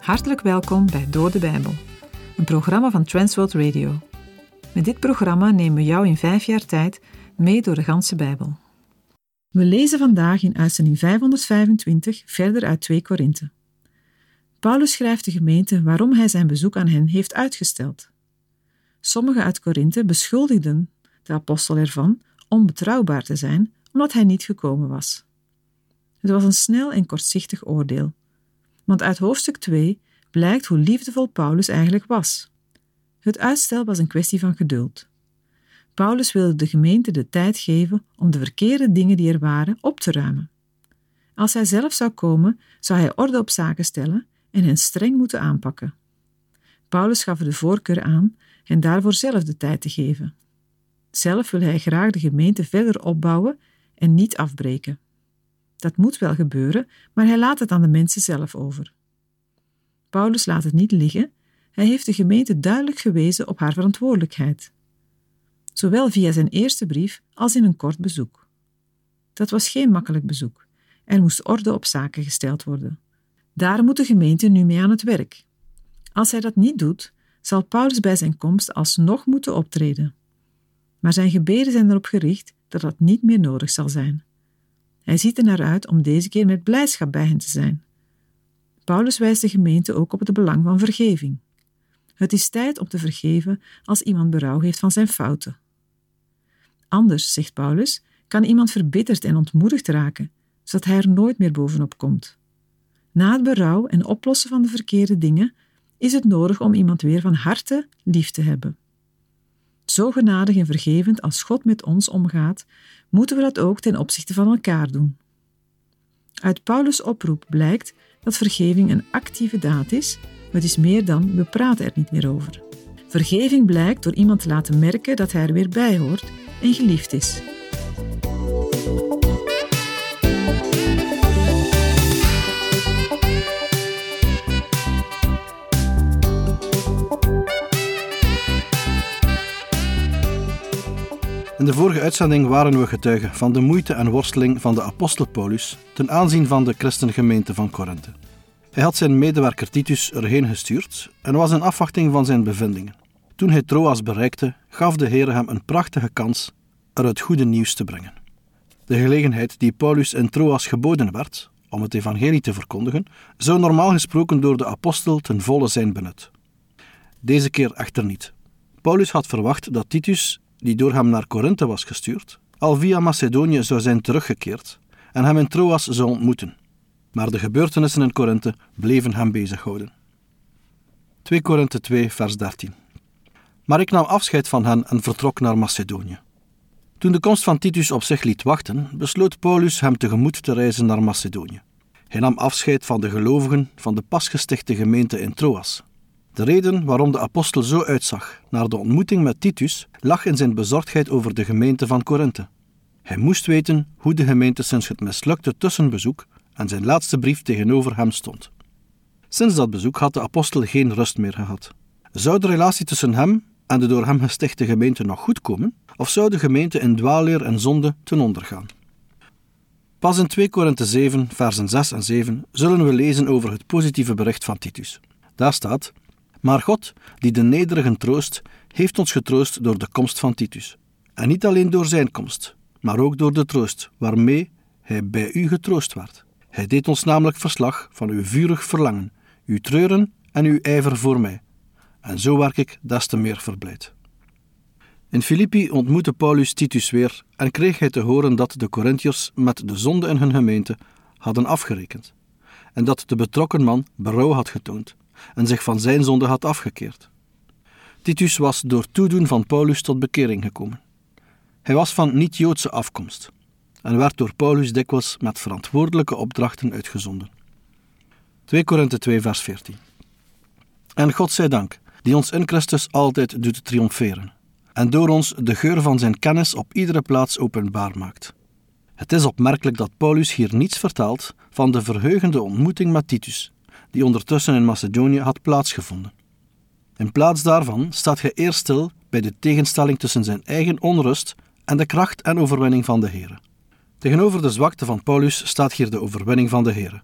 Hartelijk welkom bij Door de Bijbel, een programma van Transworld Radio. Met dit programma nemen we jou in vijf jaar tijd mee door de ganse Bijbel. We lezen vandaag in uitzending 525 verder uit 2 Korinthe. Paulus schrijft de gemeente waarom hij zijn bezoek aan hen heeft uitgesteld. Sommigen uit Korinthe beschuldigden de apostel ervan onbetrouwbaar te zijn omdat hij niet gekomen was. Het was een snel en kortzichtig oordeel, want uit hoofdstuk 2 blijkt hoe liefdevol Paulus eigenlijk was. Het uitstel was een kwestie van geduld. Paulus wilde de gemeente de tijd geven om de verkeerde dingen die er waren op te ruimen. Als hij zelf zou komen, zou hij orde op zaken stellen en hen streng moeten aanpakken. Paulus gaf de voorkeur aan hen daarvoor zelf de tijd te geven. Zelf wil hij graag de gemeente verder opbouwen en niet afbreken. Dat moet wel gebeuren, maar hij laat het aan de mensen zelf over. Paulus laat het niet liggen, hij heeft de gemeente duidelijk gewezen op haar verantwoordelijkheid, zowel via zijn eerste brief als in een kort bezoek. Dat was geen makkelijk bezoek. Er moest orde op zaken gesteld worden. Daar moet de gemeente nu mee aan het werk. Als hij dat niet doet, zal Paulus bij zijn komst alsnog moeten optreden. Maar zijn gebeden zijn erop gericht dat dat niet meer nodig zal zijn. Hij ziet er naar uit om deze keer met blijdschap bij hen te zijn. Paulus wijst de gemeente ook op het belang van vergeving. Het is tijd om te vergeven als iemand berouw heeft van zijn fouten. Anders, zegt Paulus, kan iemand verbitterd en ontmoedigd raken, zodat hij er nooit meer bovenop komt. Na het berouw en oplossen van de verkeerde dingen is het nodig om iemand weer van harte lief te hebben. Zo genadig en vergevend als God met ons omgaat, moeten we dat ook ten opzichte van elkaar doen. Uit Paulus' oproep blijkt dat vergeving een actieve daad is, het is meer dan we praten er niet meer over. Vergeving blijkt door iemand te laten merken dat hij er weer bij hoort en geliefd is. In de vorige uitzending waren we getuigen van de moeite en worsteling van de apostel Paulus ten aanzien van de christengemeente van Korinthe. Hij had zijn medewerker Titus erheen gestuurd en was in afwachting van zijn bevindingen. Toen hij Troas bereikte, gaf de Heer hem een prachtige kans er het goede nieuws te brengen. De gelegenheid die Paulus in Troas geboden werd om het evangelie te verkondigen, zou normaal gesproken door de apostel ten volle zijn benut. Deze keer echter niet. Paulus had verwacht dat Titus die door hem naar Korinthe was gestuurd, al via Macedonië zou zijn teruggekeerd en hem in Troas zou ontmoeten. Maar de gebeurtenissen in Korinthe bleven hem bezighouden. 2 Korinthe 2, vers 13. Maar ik nam afscheid van hen en vertrok naar Macedonië. Toen de komst van Titus op zich liet wachten, besloot Paulus hem tegemoet te reizen naar Macedonië. Hij nam afscheid van de gelovigen van de pasgestichte gemeente in Troas de reden waarom de apostel zo uitzag naar de ontmoeting met Titus lag in zijn bezorgdheid over de gemeente van Korinthe. Hij moest weten hoe de gemeente sinds het mislukte tussenbezoek en zijn laatste brief tegenover hem stond. Sinds dat bezoek had de apostel geen rust meer gehad. Zou de relatie tussen hem en de door hem gestichte gemeente nog goed komen, of zou de gemeente in dwaalleer en zonde ten onder gaan? Pas in 2 Korinthe 7, versen 6 en 7 zullen we lezen over het positieve bericht van Titus. Daar staat: maar God, die de nederigen troost, heeft ons getroost door de komst van Titus. En niet alleen door zijn komst, maar ook door de troost waarmee hij bij u getroost werd. Hij deed ons namelijk verslag van uw vurig verlangen, uw treuren en uw ijver voor mij. En zo werd ik des te meer verblijd. In Filippi ontmoette Paulus Titus weer en kreeg hij te horen dat de Corinthiërs met de zonde in hun gemeente hadden afgerekend en dat de betrokken man berouw had getoond en zich van zijn zonde had afgekeerd. Titus was door toedoen van Paulus tot bekering gekomen. Hij was van niet-Joodse afkomst en werd door Paulus dikwijls met verantwoordelijke opdrachten uitgezonden. 2 Korinthe 2 vers 14 En God zij dank, die ons in Christus altijd doet triomferen en door ons de geur van zijn kennis op iedere plaats openbaar maakt. Het is opmerkelijk dat Paulus hier niets vertelt van de verheugende ontmoeting met Titus, die ondertussen in Macedonië had plaatsgevonden. In plaats daarvan staat hij eerst stil bij de tegenstelling tussen zijn eigen onrust en de kracht en overwinning van de Heer. Tegenover de zwakte van Paulus staat hier de overwinning van de Heer,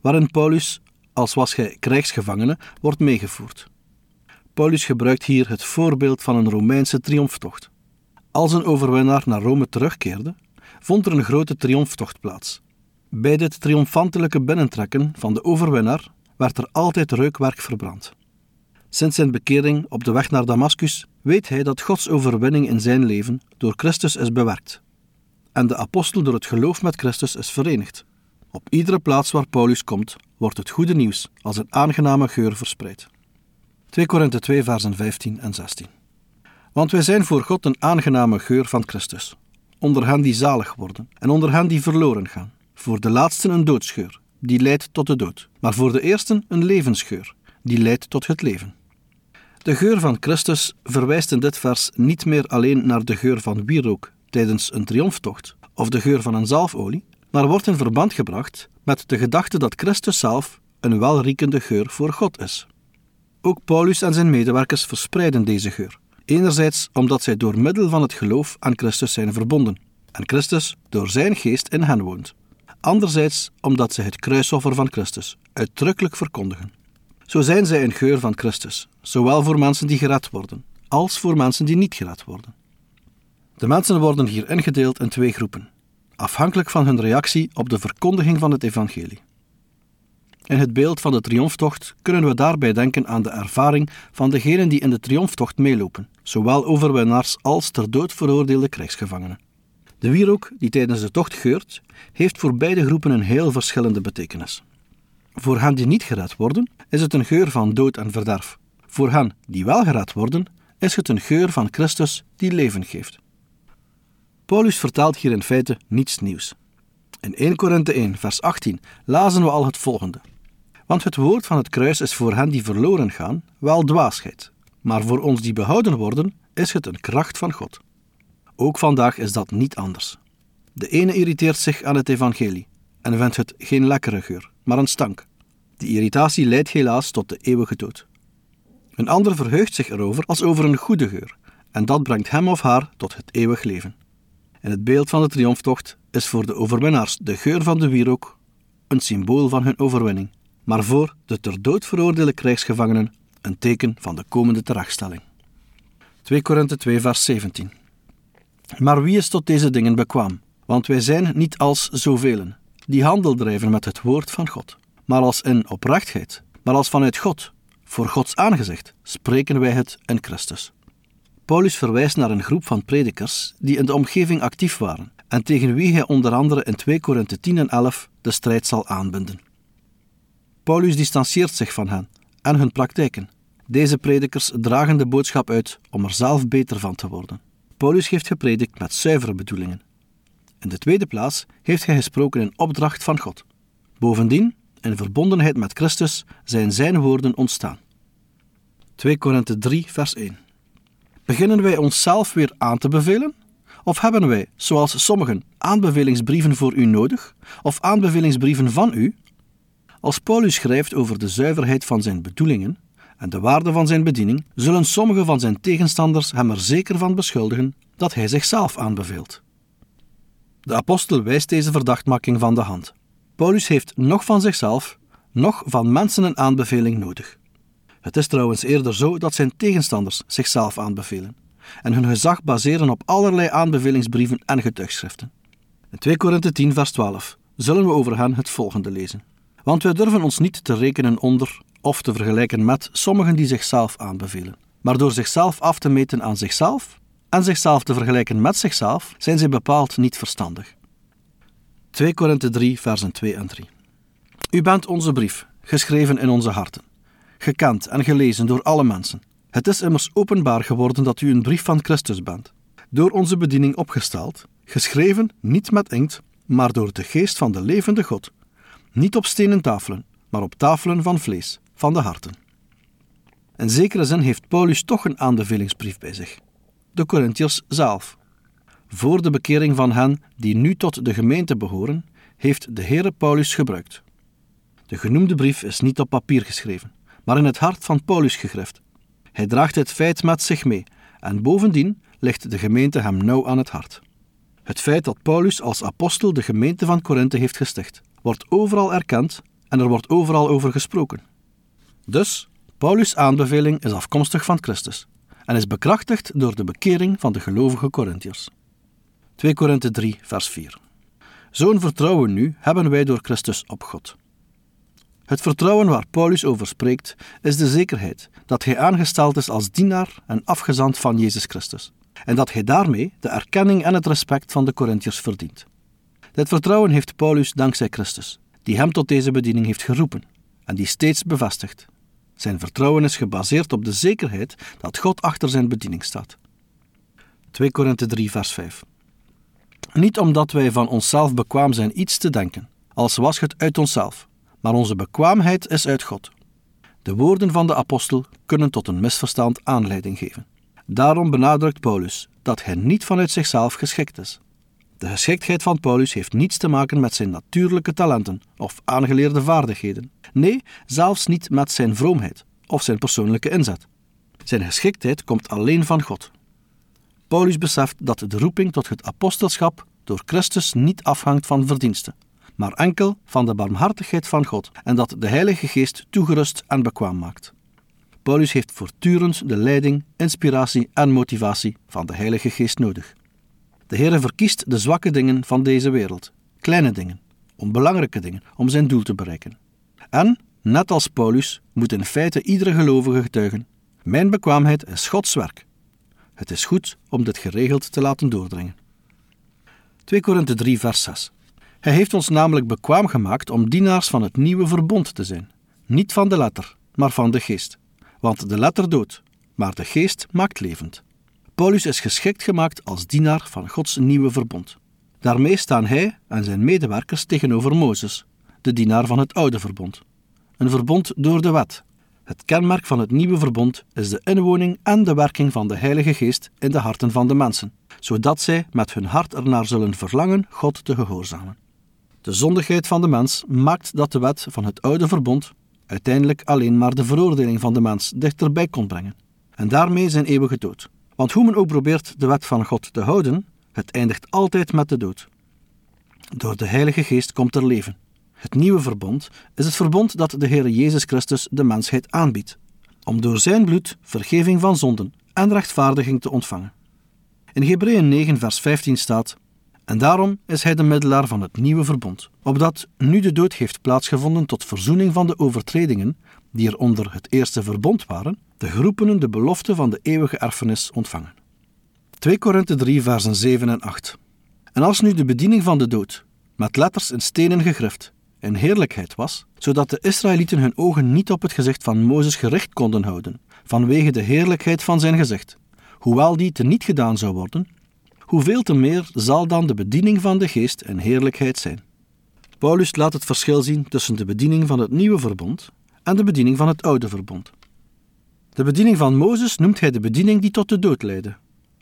waarin Paulus, als was hij krijgsgevangene, wordt meegevoerd. Paulus gebruikt hier het voorbeeld van een Romeinse triomftocht. Als een overwinnaar naar Rome terugkeerde, vond er een grote triomftocht plaats. Bij dit triomfantelijke binnentrekken van de overwinnaar werd er altijd reukwerk verbrand. Sinds zijn bekering op de weg naar Damascus weet hij dat Gods overwinning in zijn leven door Christus is bewerkt. En de apostel door het geloof met Christus is verenigd. Op iedere plaats waar Paulus komt, wordt het goede nieuws als een aangename geur verspreid. 2 Korinthe 2, versen 15 en 16. Want wij zijn voor God een aangename geur van Christus, onder hen die zalig worden en onder hen die verloren gaan. Voor de laatsten een doodsgeur, die leidt tot de dood, maar voor de eersten een levensgeur, die leidt tot het leven. De geur van Christus verwijst in dit vers niet meer alleen naar de geur van wierook tijdens een triomftocht of de geur van een zalfolie, maar wordt in verband gebracht met de gedachte dat Christus zelf een welriekende geur voor God is. Ook Paulus en zijn medewerkers verspreiden deze geur. Enerzijds omdat zij door middel van het geloof aan Christus zijn verbonden en Christus door zijn geest in hen woont. Anderzijds omdat zij het kruisoffer van Christus uitdrukkelijk verkondigen. Zo zijn zij een geur van Christus, zowel voor mensen die gered worden, als voor mensen die niet gered worden. De mensen worden hier ingedeeld in twee groepen, afhankelijk van hun reactie op de verkondiging van het evangelie. In het beeld van de triomftocht kunnen we daarbij denken aan de ervaring van degenen die in de triomftocht meelopen, zowel overwinnaars als ter dood veroordeelde krijgsgevangenen. De wierook die tijdens de tocht geurt, heeft voor beide groepen een heel verschillende betekenis. Voor hen die niet gered worden, is het een geur van dood en verderf. Voor hen die wel gered worden, is het een geur van Christus die leven geeft. Paulus vertelt hier in feite niets nieuws. In 1 Korinthe 1, vers 18 lazen we al het volgende. Want het woord van het kruis is voor hen die verloren gaan wel dwaasheid, maar voor ons die behouden worden is het een kracht van God. Ook vandaag is dat niet anders. De ene irriteert zich aan het evangelie en vindt het geen lekkere geur, maar een stank. Die irritatie leidt helaas tot de eeuwige dood. Een ander verheugt zich erover als over een goede geur, en dat brengt hem of haar tot het eeuwig leven. In het beeld van de triomftocht is voor de overwinnaars de geur van de wierook een symbool van hun overwinning, maar voor de ter dood veroordeelde krijgsgevangenen een teken van de komende terechtstelling. 2 Korinthe 2 vers 17 Maar wie is tot deze dingen bekwaam? Want wij zijn niet als zoveel, die handel drijven met het woord van God, maar als in oprechtheid, maar als vanuit God, voor Gods aangezicht, spreken wij het in Christus. Paulus verwijst naar een groep van predikers die in de omgeving actief waren en tegen wie hij onder andere in 2 Korinthe 10 en 11 de strijd zal aanbinden. Paulus distancieert zich van hen en hun praktijken. Deze predikers dragen de boodschap uit om er zelf beter van te worden. Paulus heeft gepredikt met zuivere bedoelingen. In de tweede plaats heeft hij gesproken in opdracht van God. Bovendien, in verbondenheid met Christus, zijn zijn woorden ontstaan. 2 Korinthe 3, vers 1. Beginnen wij onszelf weer aan te bevelen? Of hebben wij, zoals sommigen, aanbevelingsbrieven voor u nodig? Of aanbevelingsbrieven van u? Als Paulus schrijft over de zuiverheid van zijn bedoelingen en de waarde van zijn bediening, zullen sommige van zijn tegenstanders hem er zeker van beschuldigen dat hij zichzelf aanbeveelt. De apostel wijst deze verdachtmaking van de hand. Paulus heeft nog van zichzelf, nog van mensen een aanbeveling nodig. Het is trouwens eerder zo dat zijn tegenstanders zichzelf aanbevelen en hun gezag baseren op allerlei aanbevelingsbrieven en getuigschriften. In 2 Korinthe 10 vers 12 zullen we over hen het volgende lezen. Want wij durven ons niet te rekenen onder of te vergelijken met sommigen die zichzelf aanbevelen. Maar door zichzelf af te meten aan zichzelf en zichzelf te vergelijken met zichzelf, zijn zij bepaald niet verstandig. 2 Korinthe 3 versen 2 en 3 U bent onze brief, geschreven in onze harten gekend en gelezen door alle mensen. Het is immers openbaar geworden dat u een brief van Christus bent, door onze bediening opgesteld, geschreven niet met inkt, maar door de geest van de levende God, niet op stenen tafelen, maar op tafelen van vlees, van de harten. In zekere zin heeft Paulus toch een aanbevelingsbrief bij zich. De Corinthiërs zelf. Voor de bekering van hen die nu tot de gemeente behoren, heeft de Heere Paulus gebruikt. De genoemde brief is niet op papier geschreven, maar in het hart van Paulus gegrift. Hij draagt het feit met zich mee en bovendien ligt de gemeente hem nauw aan het hart. Het feit dat Paulus als apostel de gemeente van Korinthe heeft gesticht, wordt overal erkend en er wordt overal over gesproken. Dus, Paulus' aanbeveling is afkomstig van Christus en is bekrachtigd door de bekering van de gelovige Corinthiërs. 2 Korinthe 3, vers 4. Zo'n vertrouwen nu hebben wij door Christus op God. Het vertrouwen waar Paulus over spreekt, is de zekerheid dat hij aangesteld is als dienaar en afgezant van Jezus Christus, en dat hij daarmee de erkenning en het respect van de Corinthiërs verdient. Dit vertrouwen heeft Paulus dankzij Christus, die hem tot deze bediening heeft geroepen en die steeds bevestigt. Zijn vertrouwen is gebaseerd op de zekerheid dat God achter zijn bediening staat. 2 Korinthe 3, vers 5. Niet omdat wij van onszelf bekwaam zijn iets te denken, als was het uit onszelf, maar onze bekwaamheid is uit God. De woorden van de apostel kunnen tot een misverstand aanleiding geven. Daarom benadrukt Paulus dat hij niet vanuit zichzelf geschikt is. De geschiktheid van Paulus heeft niets te maken met zijn natuurlijke talenten of aangeleerde vaardigheden. Nee, zelfs niet met zijn vroomheid of zijn persoonlijke inzet. Zijn geschiktheid komt alleen van God. Paulus beseft dat de roeping tot het apostelschap door Christus niet afhangt van verdiensten, maar enkel van de barmhartigheid van God en dat de Heilige Geest toegerust en bekwaam maakt. Paulus heeft voortdurend de leiding, inspiratie en motivatie van de Heilige Geest nodig. De Heer verkiest de zwakke dingen van deze wereld, kleine dingen, onbelangrijke dingen, om zijn doel te bereiken. En, net als Paulus, moet in feite iedere gelovige getuigen: Mijn bekwaamheid is Gods werk. Het is goed om dit geregeld te laten doordringen. 2 Korinthe 3, vers 6. Hij heeft ons namelijk bekwaam gemaakt om dienaars van het nieuwe verbond te zijn. Niet van de letter, maar van de geest. Want de letter doodt, maar de geest maakt levend. Paulus is geschikt gemaakt als dienaar van Gods nieuwe verbond. Daarmee staan hij en zijn medewerkers tegenover Mozes, de dienaar van het oude verbond. Een verbond door de wet. Het kenmerk van het nieuwe verbond is de inwoning en de werking van de Heilige Geest in de harten van de mensen, zodat zij met hun hart ernaar zullen verlangen God te gehoorzamen. De zondigheid van de mens maakt dat de wet van het oude verbond uiteindelijk alleen maar de veroordeling van de mens dichterbij kon brengen, en daarmee zijn eeuwige dood. Want hoe men ook probeert de wet van God te houden, het eindigt altijd met de dood. Door de Heilige Geest komt er leven. Het nieuwe verbond is het verbond dat de Heer Jezus Christus de mensheid aanbiedt, om door zijn bloed vergeving van zonden en rechtvaardiging te ontvangen. In Hebreeën 9, vers 15 staat: En daarom is hij de middelaar van het nieuwe verbond, opdat nu de dood heeft plaatsgevonden tot verzoening van de overtredingen die er onder het eerste verbond waren, de geroepenen de belofte van de eeuwige erfenis ontvangen. 2 Korinthe 3, versen 7 en 8. En als nu de bediening van de dood, met letters in stenen gegrift, in heerlijkheid was, zodat de Israëlieten hun ogen niet op het gezicht van Mozes gericht konden houden, vanwege de heerlijkheid van zijn gezicht, hoewel die te niet gedaan zou worden, hoeveel te meer zal dan de bediening van de geest in heerlijkheid zijn. Paulus laat het verschil zien tussen de bediening van het nieuwe verbond en de bediening van het oude verbond. De bediening van Mozes noemt hij de bediening die tot de dood leidde,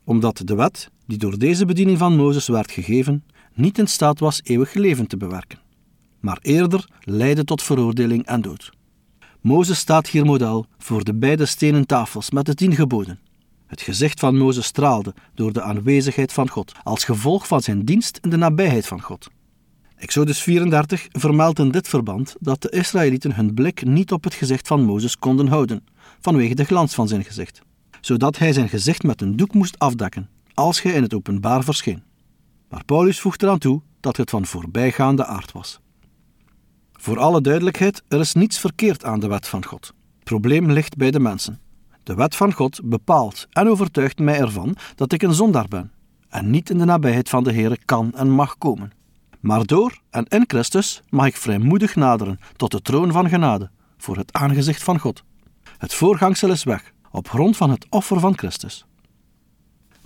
omdat de wet, die door deze bediening van Mozes werd gegeven, niet in staat was eeuwig leven te bewerken, maar eerder leidde tot veroordeling en dood. Mozes staat hier model voor de beide stenen tafels met de tien geboden. Het gezicht van Mozes straalde door de aanwezigheid van God, als gevolg van zijn dienst in de nabijheid van God. Exodus 34 vermeldt in dit verband dat de Israëlieten hun blik niet op het gezicht van Mozes konden houden, vanwege de glans van zijn gezicht, zodat hij zijn gezicht met een doek moest afdekken, als hij in het openbaar verscheen. Maar Paulus voegt eraan toe dat het van voorbijgaande aard was. Voor alle duidelijkheid, er is niets verkeerd aan de wet van God. Het probleem ligt bij de mensen. De wet van God bepaalt en overtuigt mij ervan dat ik een zondaar ben en niet in de nabijheid van de Heer kan en mag komen. Maar door en in Christus mag ik vrijmoedig naderen tot de troon van genade, voor het aangezicht van God. Het voorgangsel is weg, op grond van het offer van Christus.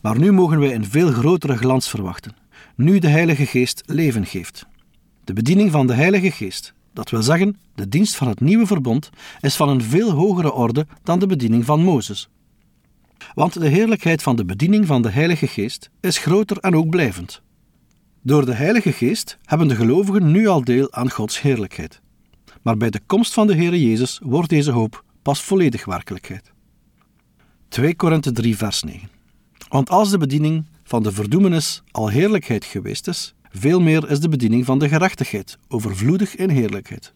Maar nu mogen wij een veel grotere glans verwachten, nu de Heilige Geest leven geeft. De bediening van de Heilige Geest, dat wil zeggen, de dienst van het nieuwe verbond, is van een veel hogere orde dan de bediening van Mozes. Want de heerlijkheid van de bediening van de Heilige Geest is groter en ook blijvend. Door de Heilige Geest hebben de gelovigen nu al deel aan Gods heerlijkheid. Maar bij de komst van de Heere Jezus wordt deze hoop pas volledig werkelijkheid. 2 Korinthe 3 vers 9 Want als de bediening van de verdoemenis al heerlijkheid geweest is, veel meer is de bediening van de gerechtigheid overvloedig in heerlijkheid.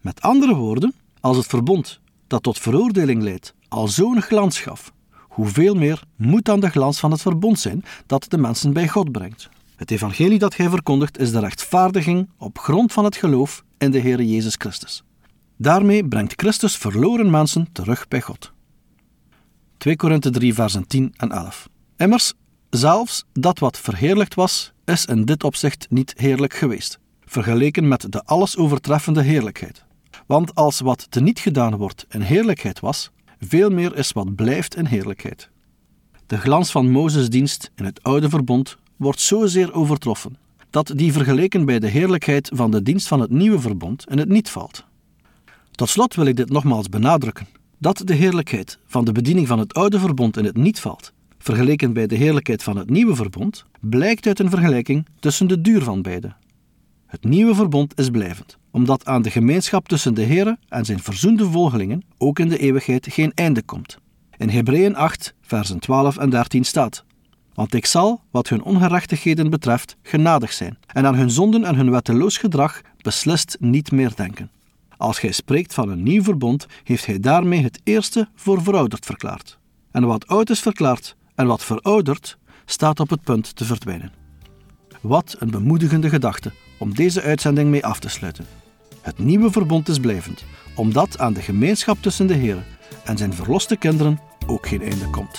Met andere woorden, als het verbond dat tot veroordeling leidt al zo'n glans gaf, hoeveel meer moet dan de glans van het verbond zijn dat de mensen bij God brengt? Het evangelie dat gij verkondigt is de rechtvaardiging op grond van het geloof in de Heer Jezus Christus. Daarmee brengt Christus verloren mensen terug bij God. 2 Korinthe 3 versen 10 en 11 Immers, zelfs dat wat verheerlijkt was, is in dit opzicht niet heerlijk geweest, vergeleken met de alles overtreffende heerlijkheid. Want als wat teniet gedaan wordt in heerlijkheid was, veel meer is wat blijft in heerlijkheid. De glans van Mozes' dienst in het oude verbond wordt zozeer overtroffen, dat die vergeleken bij de heerlijkheid van de dienst van het nieuwe verbond in het niet valt. Tot slot wil ik dit nogmaals benadrukken: dat de heerlijkheid van de bediening van het oude verbond in het niet valt, vergeleken bij de heerlijkheid van het nieuwe verbond, blijkt uit een vergelijking tussen de duur van beide. Het nieuwe verbond is blijvend, omdat aan de gemeenschap tussen de Heere en zijn verzoende volgelingen ook in de eeuwigheid geen einde komt. In Hebreeën 8, versen 12 en 13 staat: Want ik zal, wat hun ongerechtigheden betreft, genadig zijn, en aan hun zonden en hun wetteloos gedrag beslist niet meer denken. Als gij spreekt van een nieuw verbond, heeft hij daarmee het eerste voor verouderd verklaard. En wat oud is verklaard en wat verouderd, staat op het punt te verdwijnen. Wat een bemoedigende gedachte om deze uitzending mee af te sluiten. Het nieuwe verbond is blijvend, omdat aan de gemeenschap tussen de Heer en zijn verloste kinderen ook geen einde komt.